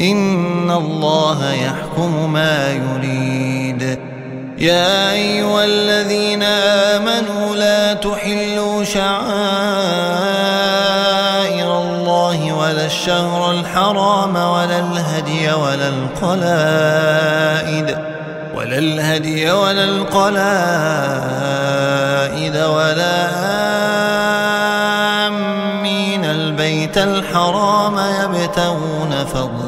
إن الله يحكم ما يريد. يا أيها الذين آمنوا لا تحلوا شعائر الله ولا الشهر الحرام ولا الهدي ولا القلائد ولا الهدي ولا القلائد ولا آمين. البيت الحرام يبتغون فضلا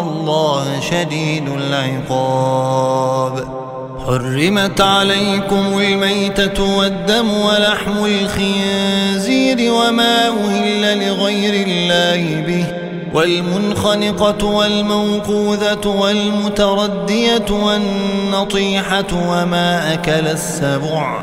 الله شديد العقاب. حرمت عليكم الميتة والدم ولحم الخنزير وما أهل لغير الله به. والمنخنقة والموقوذة والمتردية والنطيحة وما أكل السبع.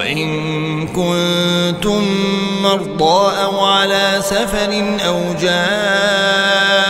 وإن كنتم مرضى أو على سفر أو جاء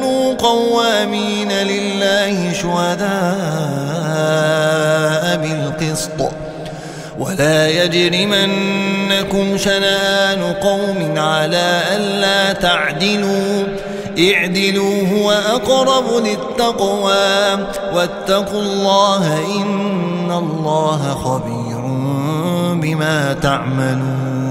قوامين لله شهداء بالقسط. ولا يجرمنكم شنآن قوم على ألا تعدلوا. اعدلوا هو أقرب للتقوى. واتقوا الله إن الله خبير بما تعملون.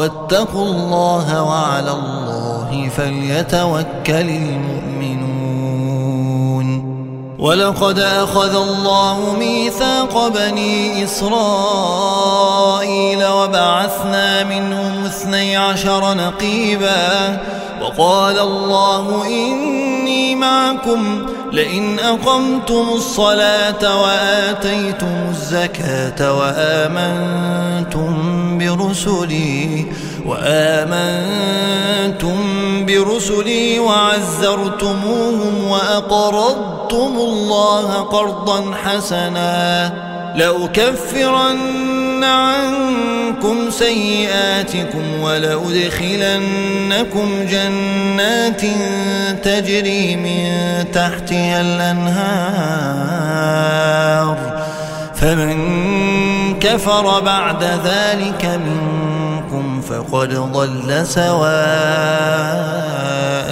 واتقوا الله وعلى الله فليتوكل المؤمنون. ولقد أخذ الله ميثاق بني إسرائيل وبعثنا منهم اثني عشر نقيباً. وقال الله إني معكم لئن أقمتم الصلاة وآتيتم الزكاة وآمنتم برسلي وآمنتم برسلي وعزرتموهم وأقرضتم الله قرضا حسنا لأكفرن عنكم سيئاتكم ولأدخلنكم جنات تجري من تحتها الأنهار. فمن كفر بعد ذلك منكم فقد ضل سواء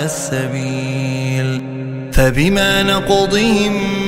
السبيل. فبما نقضهم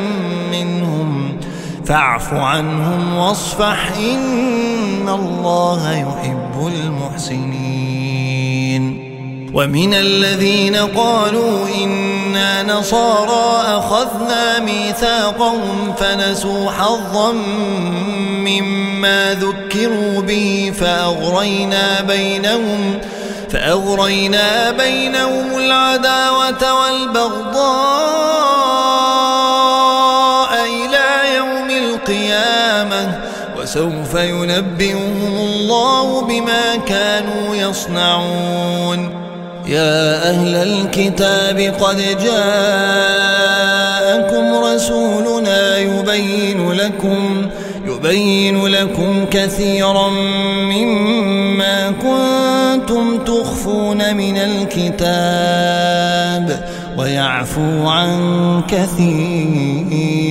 فاعف عنهم واصفح إن الله يحب المحسنين. ومن الذين قالوا إنا نصارى أخذنا ميثاقهم فنسوا حظا مما ذكروا به فأغرينا بينهم فأغرينا بينهم العداوة والبغضاء وسوف ينبئهم الله بما كانوا يصنعون. يا أهل الكتاب قد جاءكم رسولنا يبين لكم يبين لكم كثيرا مما كنتم تخفون من الكتاب ويعفو عن كثير.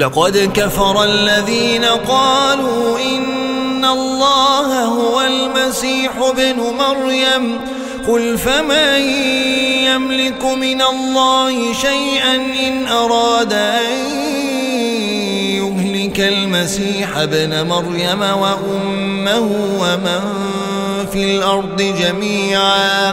لقد كفر الذين قالوا إن الله هو المسيح ابن مريم. قل فمن يملك من الله شيئا إن أراد أن يهلك المسيح ابن مريم وأمه ومن في الأرض جميعا.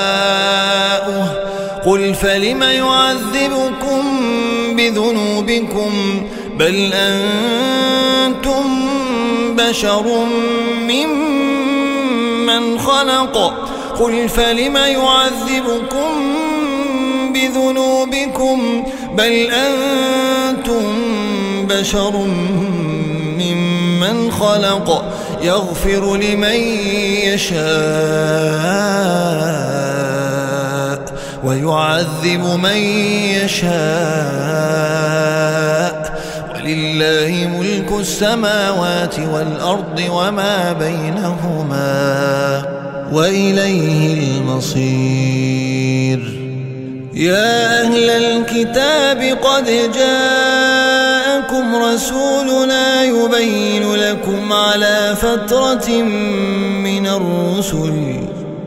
قل فلم يعذبكم بذنوبكم بل أنتم بشر ممن خلق قل فلم يعذبكم بذنوبكم بل أنتم بشر ممن خلق يغفر لمن يشاء ويعذب من يشاء. ولله ملك السماوات والأرض وما بينهما وإليه المصير. يا أهل الكتاب قد جاءكم رسولنا يبين لكم على فترة من الرسل.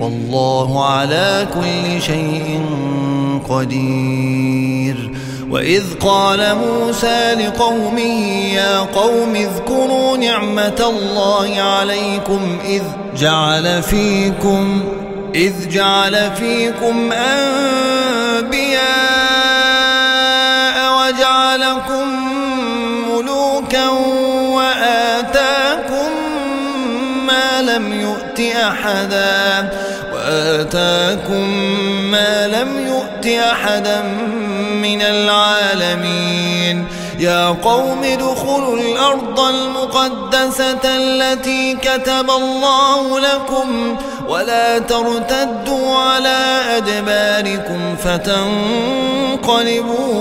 والله على كل شيء قدير. وإذ قال موسى لقومه يا قوم اذكروا نعمة الله عليكم إذ جعل فيكم إذ جعل فيكم أنبياء وجعلكم ملوكا وآتاكم ما لم يؤت أحدا. وآتاكم ما لم يؤت أحدا من العالمين. يا قوم ادخلوا الأرض المقدسة التي كتب الله لكم ولا ترتدوا على أدباركم فتنقلبوا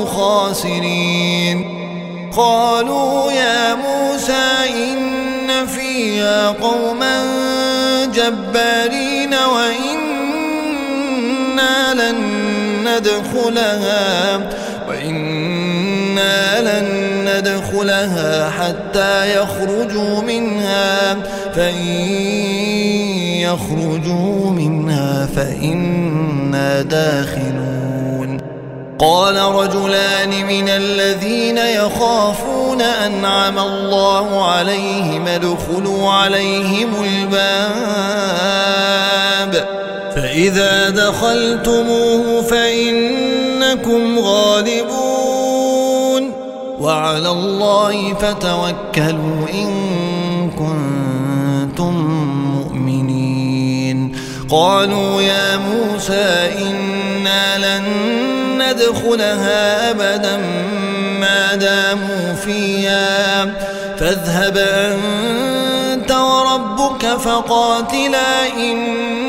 خاسرين. قالوا يا موسى إن فيها قوما جبارين وإنا لن ندخلها وإنا لن ندخلها حتى يخرجوا منها فإن يخرجوا منها فإنا داخلون. قال رجلان من الذين يخافون أنعم الله عليهم ادخلوا عليهم الباب. فإذا دخلتموه فإنكم غالبون وعلى الله فتوكلوا إن كنتم مؤمنين قالوا يا موسى إنا لن ندخلها أبدا ما داموا فيها فاذهب أنت وربك فقاتلا إنا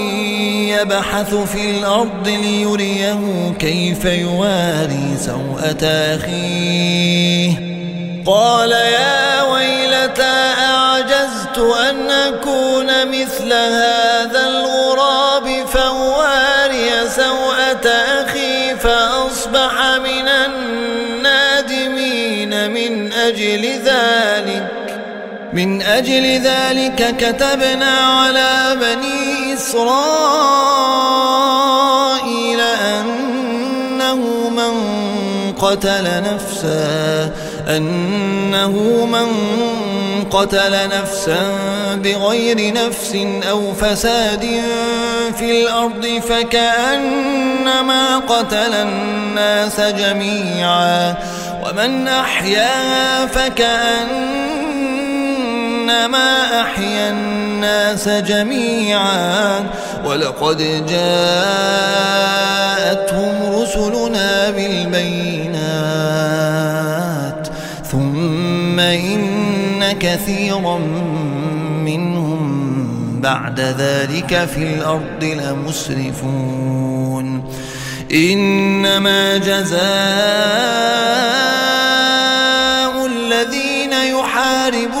يبحث في الأرض ليريه كيف يواري سوءة أخيه. قال يا ويلتى أعجزت أن أكون مثل هذا الغراب فواري سوءة أخي فأصبح من النادمين من أجل ذلك. من أجل ذلك كتبنا على بني إسرائيل أنه من قتل نفسا أنه من قتل نفسا بغير نفس أو فساد في الأرض فكأنما قتل الناس جميعا ومن أحياها فكأنما أحيا الناس جميعا ولقد جاءتهم رسلنا بالبينات ثم إن كثيرا منهم بعد ذلك في الأرض لمسرفون. إنما جزاء الذين يحاربون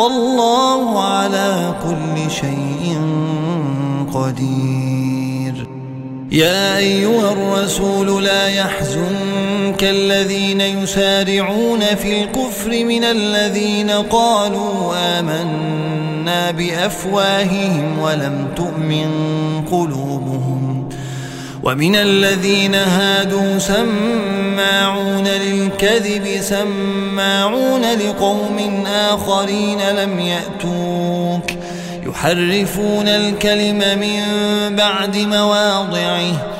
والله على كل شيء قدير. يا أيها الرسول لا يحزنك الذين يسارعون في الكفر من الذين قالوا آمنا بأفواههم ولم تؤمن قلوبهم. ومن الذين هادوا سماعون للكذب سماعون لقوم آخرين لم يأتوك يحرفون الكلم من بعد مواضعه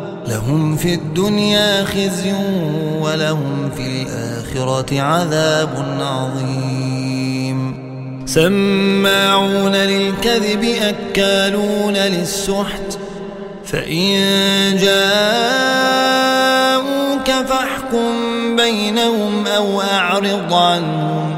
لهم في الدنيا خزي ولهم في الآخرة عذاب عظيم. سماعون للكذب أكالون للسحت. فإن جاءوك فاحكم بينهم أو أعرض عنهم.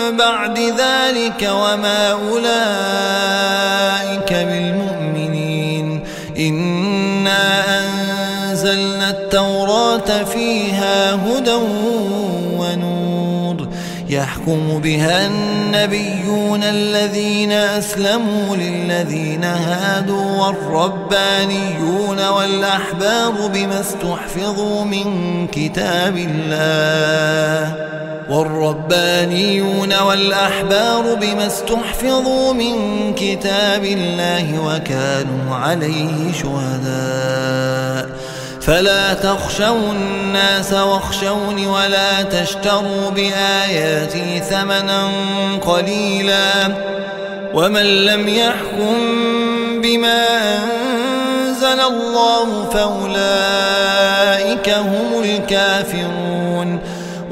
بعد ذلك وما أولئك بالمؤمنين. إنا أنزلنا التوراة فيها هدى ونور. يحكم بها النبيون الذين أسلموا للذين هادوا والربانيون والأحباب بما استحفظوا من كتاب الله. والربانيون والأحبار بما استحفظوا من كتاب الله وكانوا عليه شهداء. فلا تخشوا الناس واخشوني ولا تشتروا بآياتي ثمنا قليلا. ومن لم يحكم بما أنزل الله فأولئك هم الكافرون.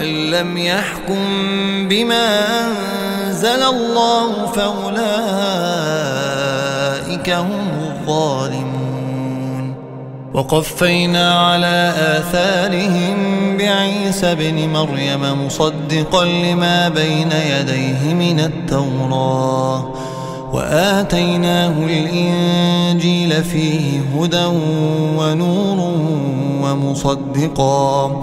ومن لم يحكم بما أنزل الله فأولئك هم الظالمون. وقفينا على آثارهم بعيسى بن مريم مصدقا لما بين يديه من التوراة. وآتيناه الإنجيل فيه هدى ونور ومصدقا.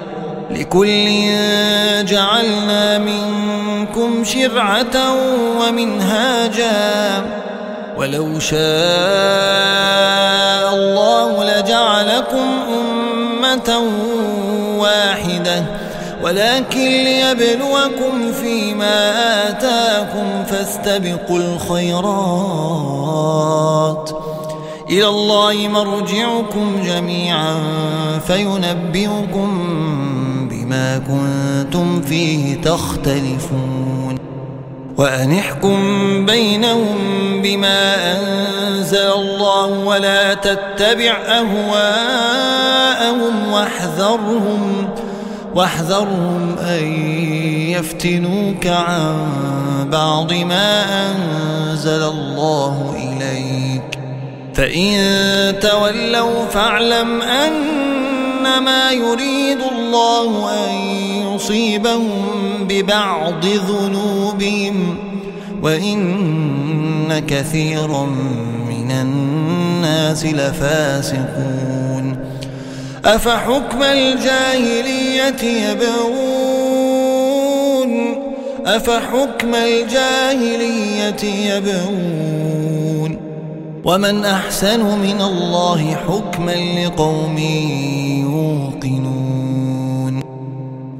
لكل جعلنا منكم شرعة ومنهاجا. ولو شاء الله لجعلكم أمة واحدة. ولكن ليبلوكم فيما آتاكم فاستبقوا الخيرات. إلى الله مرجعكم جميعا. فينبئكم بما كنتم فيه تختلفون وأن احكم بينهم بما أنزل الله ولا تتبع أهواءهم واحذرهم واحذرهم أن يفتنوك عن بعض ما أنزل الله إليك. فإن تولوا فاعلم أنما يريد الله أن يصيبهم ببعض ذنوبهم وإن كثيرا من الناس لفاسقون أفحكم الجاهلية يبغون أفحكم الجاهلية يبغون ومن أحسن من الله حكما لقوم يوقنون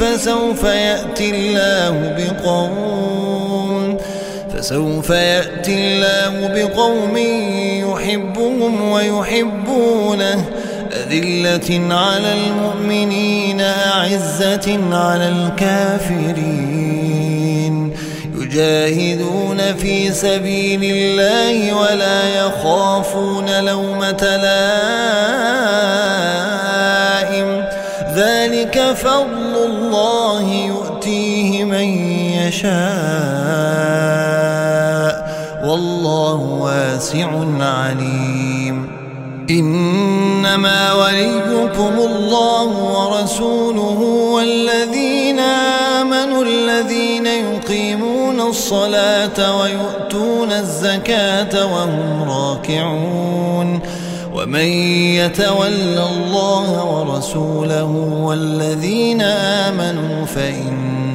فسوف يأتي الله بقوم فسوف يأتي الله بقوم يحبهم ويحبونه أذلة على المؤمنين أعزة على الكافرين. يجاهدون في سبيل الله ولا يخافون لومة لائم يشاء. والله واسع عليم. إنما وليكم الله ورسوله والذين آمنوا الذين يقيمون الصلاة ويؤتون الزكاة وهم راكعون. ومن يتول الله ورسوله والذين آمنوا فإن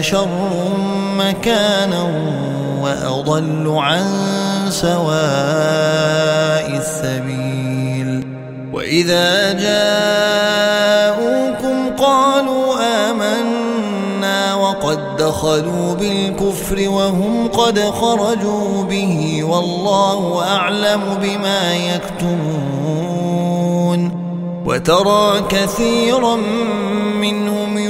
شر مكانا وأضل عن سواء السبيل. وإذا جاءوكم قالوا آمنا وقد دخلوا بالكفر وهم قد خرجوا به والله أعلم بما يكتمون. وترى كثيرا منهم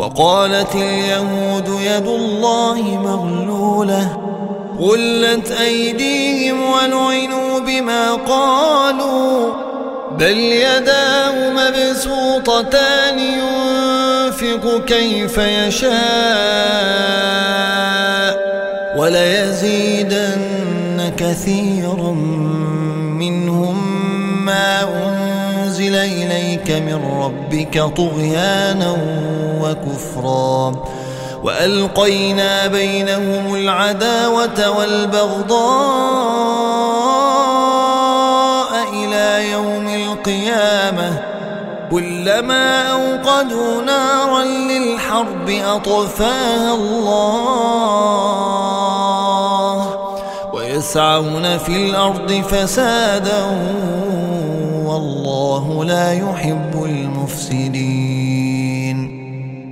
وقالت اليهود يد الله مغلولة غلت أيديهم ولعنوا بما قالوا بل يداه مبسوطتان ينفق كيف يشاء وليزيدن كثيرا منهم ما أنزل إليك من ربك طغيانا وكفرا. وألقينا بينهم العداوة والبغضاء إلى يوم القيامة. كلما أوقدوا نارا للحرب أطفاها الله. ويسعون في الأرض فسادا والله لا يحب المفسدين.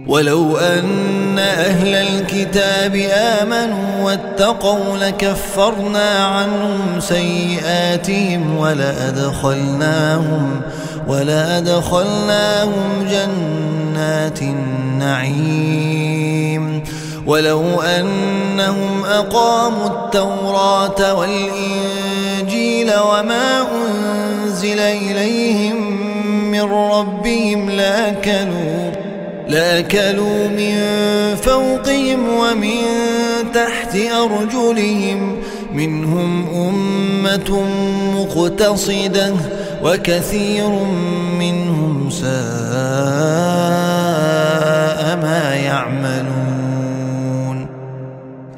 ولو أن أهل الكتاب آمنوا واتقوا لكفرنا عنهم سيئاتهم ولأدخلناهم ولأدخلناهم جنات النعيم. ولو أنهم أقاموا التوراة والإنجيل وما أنزل إليهم من ربهم لأكلوا لأكلوا من فوقهم ومن تحت أرجلهم منهم أمة مقتصدة وكثير منهم ساء ما يعملون.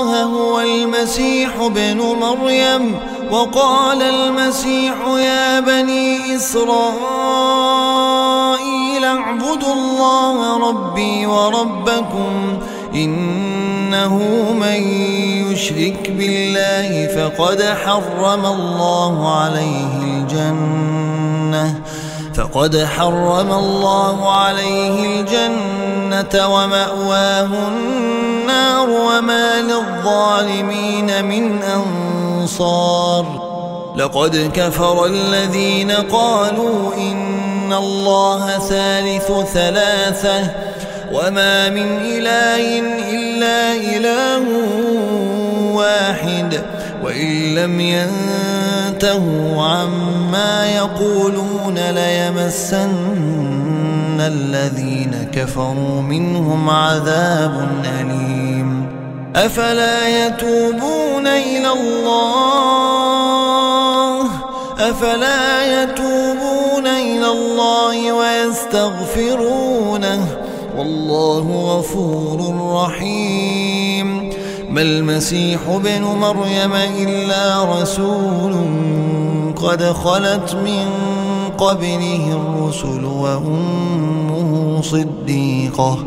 الله هو المسيح ابن مريم وقال المسيح يا بني إسرائيل اعبدوا الله ربي وربكم إنه من يشرك بالله فقد حرم الله عليه الجنة فقد حرم الله عليه الجنة. ومأواه النار وما للظالمين من أنصار. لقد كفر الذين قالوا إن الله ثالث ثلاثة وما من إله إلا إله واحد وإن لم ينتهوا عما يقولون ليمسن الذين كفروا منهم عذاب أليم أفلا يتوبون إلى الله أفلا يتوبون إلى الله ويستغفرونه والله غفور رحيم ما المسيح ابن مريم إلا رسول قد خلت من قبله الرسل وأمه صديقة.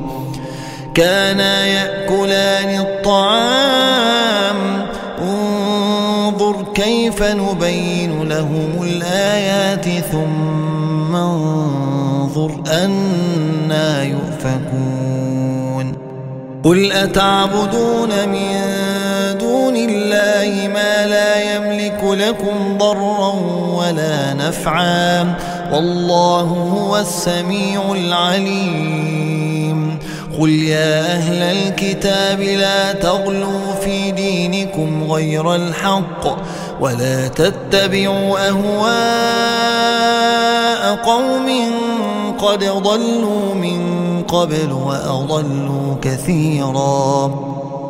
كانا يأكلان الطعام. انظر كيف نبين لهم الآيات ثم انظر أنا يؤفكون. قل أتعبدون من دون الله ما لا لكم ضرا ولا نفعا والله هو السميع العليم. قل يا أهل الكتاب لا تغلوا في دينكم غير الحق ولا تتبعوا أهواء قوم قد ضلوا من قبل وأضلوا كثيرا.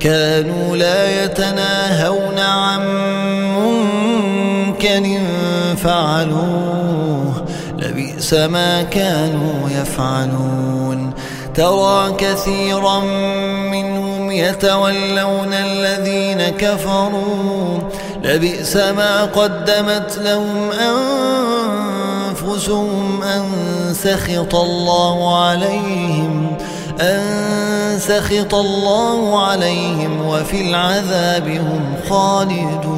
كانوا لا يتناهون عن منكر فعلوه. لبئس ما كانوا يفعلون. ترى كثيرا منهم يتولون الذين كفروا. لبئس ما قدمت لهم أنفسهم أن سخط الله عليهم. أن سخط الله عليهم وفي العذاب هم خالدون.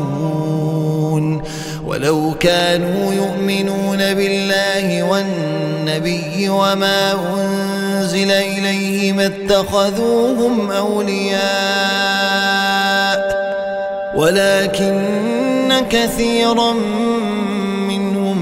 ولو كانوا يؤمنون بالله والنبي وما أنزل إليه ما اتخذوهم أولياء. ولكن كثيرا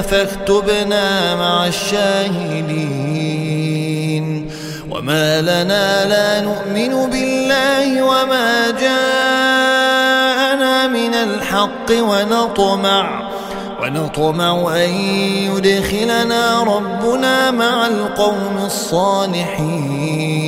فاكتبنا مع الشاهدين. وما لنا لا نؤمن بالله وما جاءنا من الحق ونطمع ونطمع أن يدخلنا ربنا مع القوم الصالحين.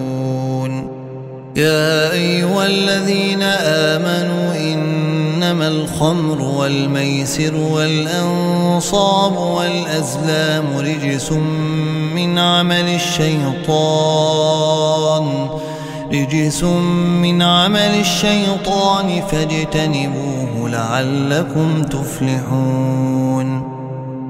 يا أيها الذين آمنوا إنما الخمر والميسر والأنصاب والأزلام رجس من عمل الشيطان رجس من عمل الشيطان فاجتنبوه لعلكم تفلحون.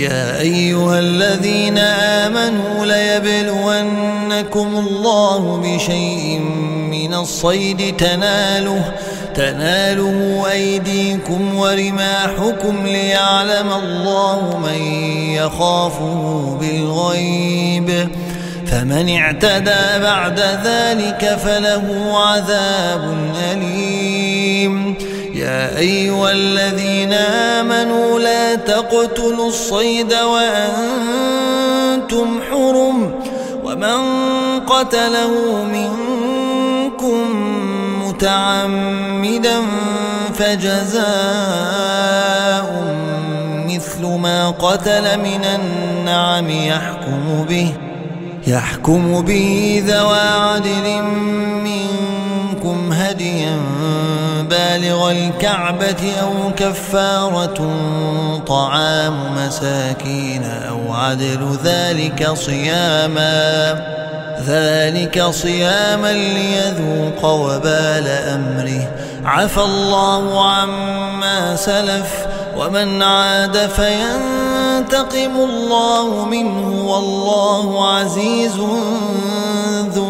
يا أيها الذين آمنوا ليبلونكم الله بشيء من الصيد تناله تناله أيديكم ورماحكم ليعلم الله من يخافه بالغيب فمن اعتدى بعد ذلك فله عذاب أليم يا أيها الذين آمنوا لا تقتلوا الصيد وأنتم حرم ومن قتله منكم متعمدا فجزاء مثل ما قتل من النعم يحكم به يحكم به ذوى عدل منكم. هديا بالغ الكعبة أو كفارة طعام مساكين أو عدل ذلك صياما ذلك صياما ليذوق وبال أمره. عفى الله عما سلف ومن عاد فينتقم الله منه والله عزيز ذو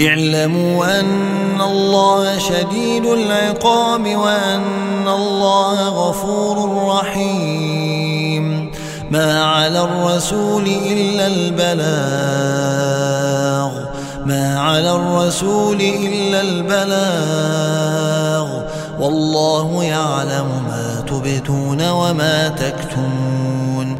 اعلموا أن الله شديد العقاب وأن الله غفور رحيم. ما على الرسول إلا البلاغ. ما على الرسول إلا البلاغ. والله يعلم ما تبتون وما تكتمون.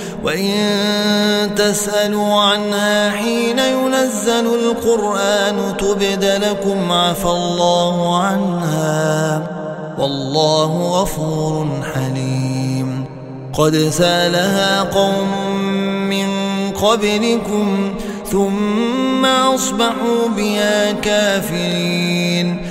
وإن تسألوا عنها حين ينزل القرآن تبد لكم عفى الله عنها والله غفور حليم قد سألها قوم من قبلكم ثم أصبحوا بها كافرين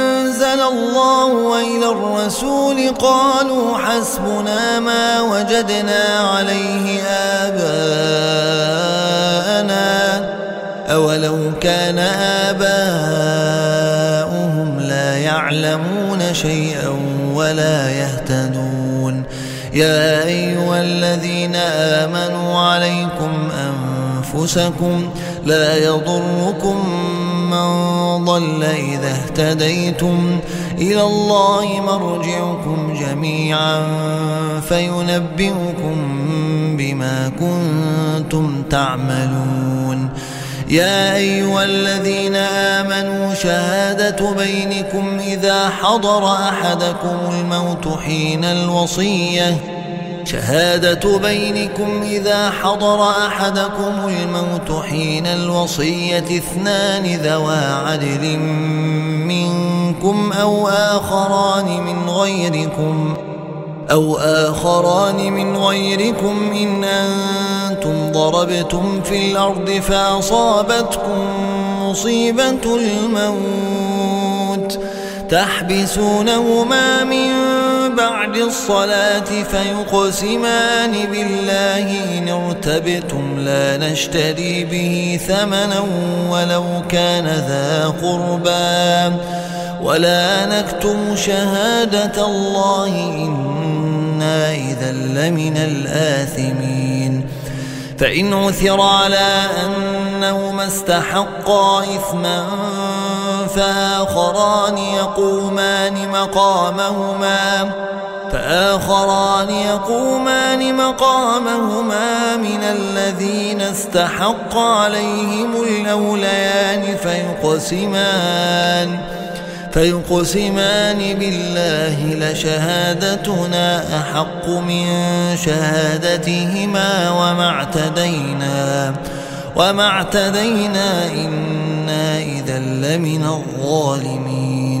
الله وإلى الرسول قالوا حسبنا ما وجدنا عليه آباءنا أولو كان آباؤهم لا يعلمون شيئا ولا يهتدون. يا أيها الذين آمنوا عليكم أنفسكم لا يضركم من ضل إذا اهتديتم إلى الله مرجعكم جميعا فينبئكم بما كنتم تعملون. يا أيها الذين آمنوا شهادة بينكم إذا حضر أحدكم الموت حين الوصية شهادة بينكم إذا حضر أحدكم الموت حين الوصية اثنان ذوى عدل منكم أو آخران من غيركم أو آخران من غيركم إن أنتم ضربتم في الأرض فأصابتكم مصيبة الموت تحبسونهما من بعد الصلاة فيقسمان بالله إن ارتبتم لا نشتري به ثمنا ولو كان ذا قربا ولا نكتم شهادة الله إنا إذا لمن الآثمين. فإن عثر على أنهما استحقا إثما فآخران يقومان مقامهما. فآخران يقومان مقامهما من الذين استحق عليهم الأوليان فيقسمان فيقسمان بالله لشهادتنا أحق من شهادتهما وما اعتدينا وما اعتدينا إنا إذا لمن الظالمين.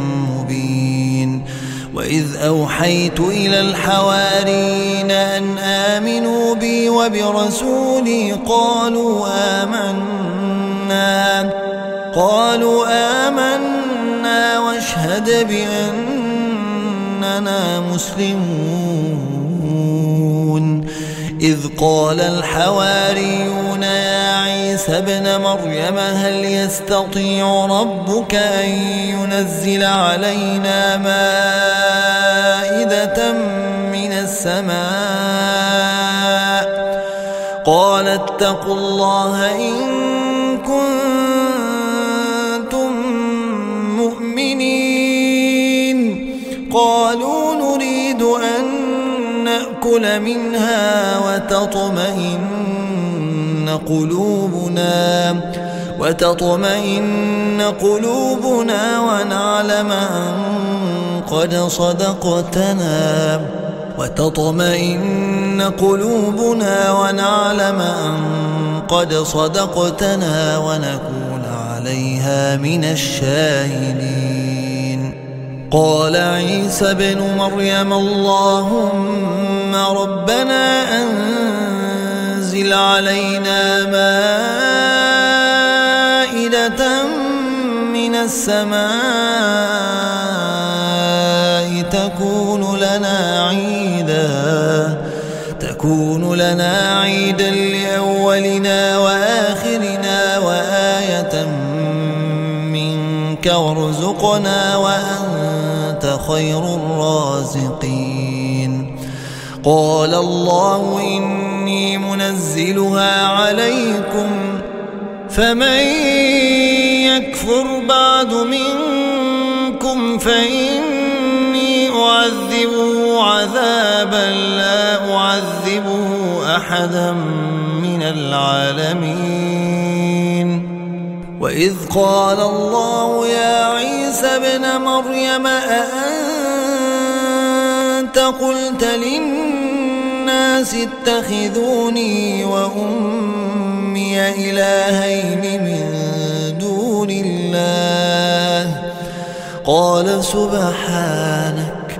وإذ أوحيت إلى الحوارين أن آمنوا بي وبرسولي قالوا آمنا قالوا آمنا واشهد بأننا مسلمون. إذ قال الحواريون يا عيسى ابن مريم هل يستطيع ربك أن ينزل علينا مائدة من السماء؟ قال اتقوا الله إن كنتم مؤمنين. قالوا نريد أن نأكل منها وتطمئن. قلوبنا وتطمئن قلوبنا ونعلم أن قد صدقتنا وتطمئن قلوبنا ونعلم أن قد صدقتنا ونكون عليها من الشاهدين. قال عيسى بن مريم اللهم ربنا أنزل علينا مائدة من السماء تكون لنا عيدا تكون لنا عيدا لأولنا وآخرنا وآية منك وارزقنا وأنت خير الرازقين. قال الله إني منزلها عليكم فمن يكفر بعد منكم فإني أعذبه عذابا لا أعذبه أحدا من العالمين. وإذ قال الله يا عيسى ابن مريم أأنت قلت للناس اتخذوني وأمي إلهين من دون الله. قال سبحانك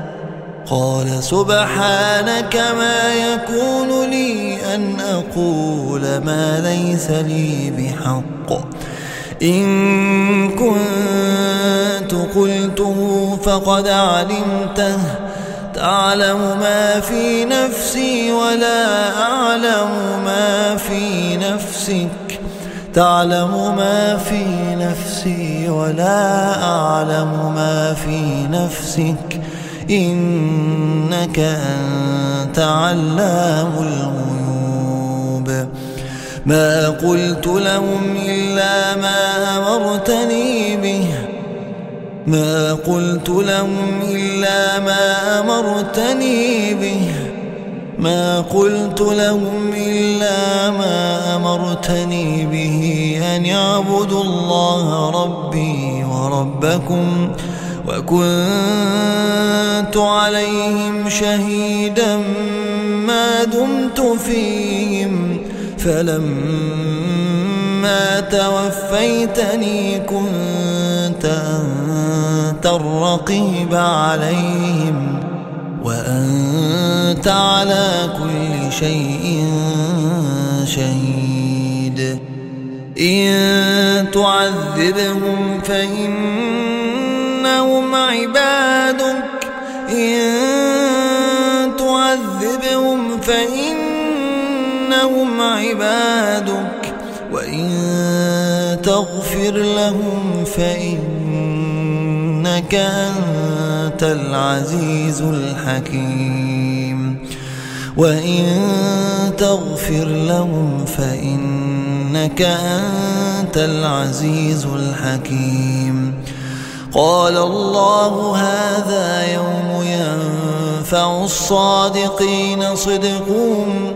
قال سبحانك ما يكون لي أن أقول ما ليس لي بحق. إن كنت قلته فقد علمته. تعلم ما في نفسي ولا أعلم ما في نفسك. تعلم ما في نفسي ولا أعلم ما في نفسك. إنك أنت علام الغيوب. ما قلت لهم إلا ما أمرتني ما قلت لهم إلا ما أمرتني به. ما قلت لهم إلا ما أمرتني به أن يعبدوا الله ربي وربكم وكنت عليهم شهيدا ما دمت فيهم. فلما توفيتني كنت أنت الرقيب عليهم وأنت على كل شيء شهيد. إن تعذبهم فإنهم عبادك. إن تعذبهم فإنهم عبادك. وإن تغفر لهم فإنك أنت العزيز الحكيم. وإن تغفر لهم فإنك أنت العزيز الحكيم. قال الله هذا يوم ينفع الصادقين صدقهم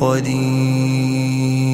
قدير.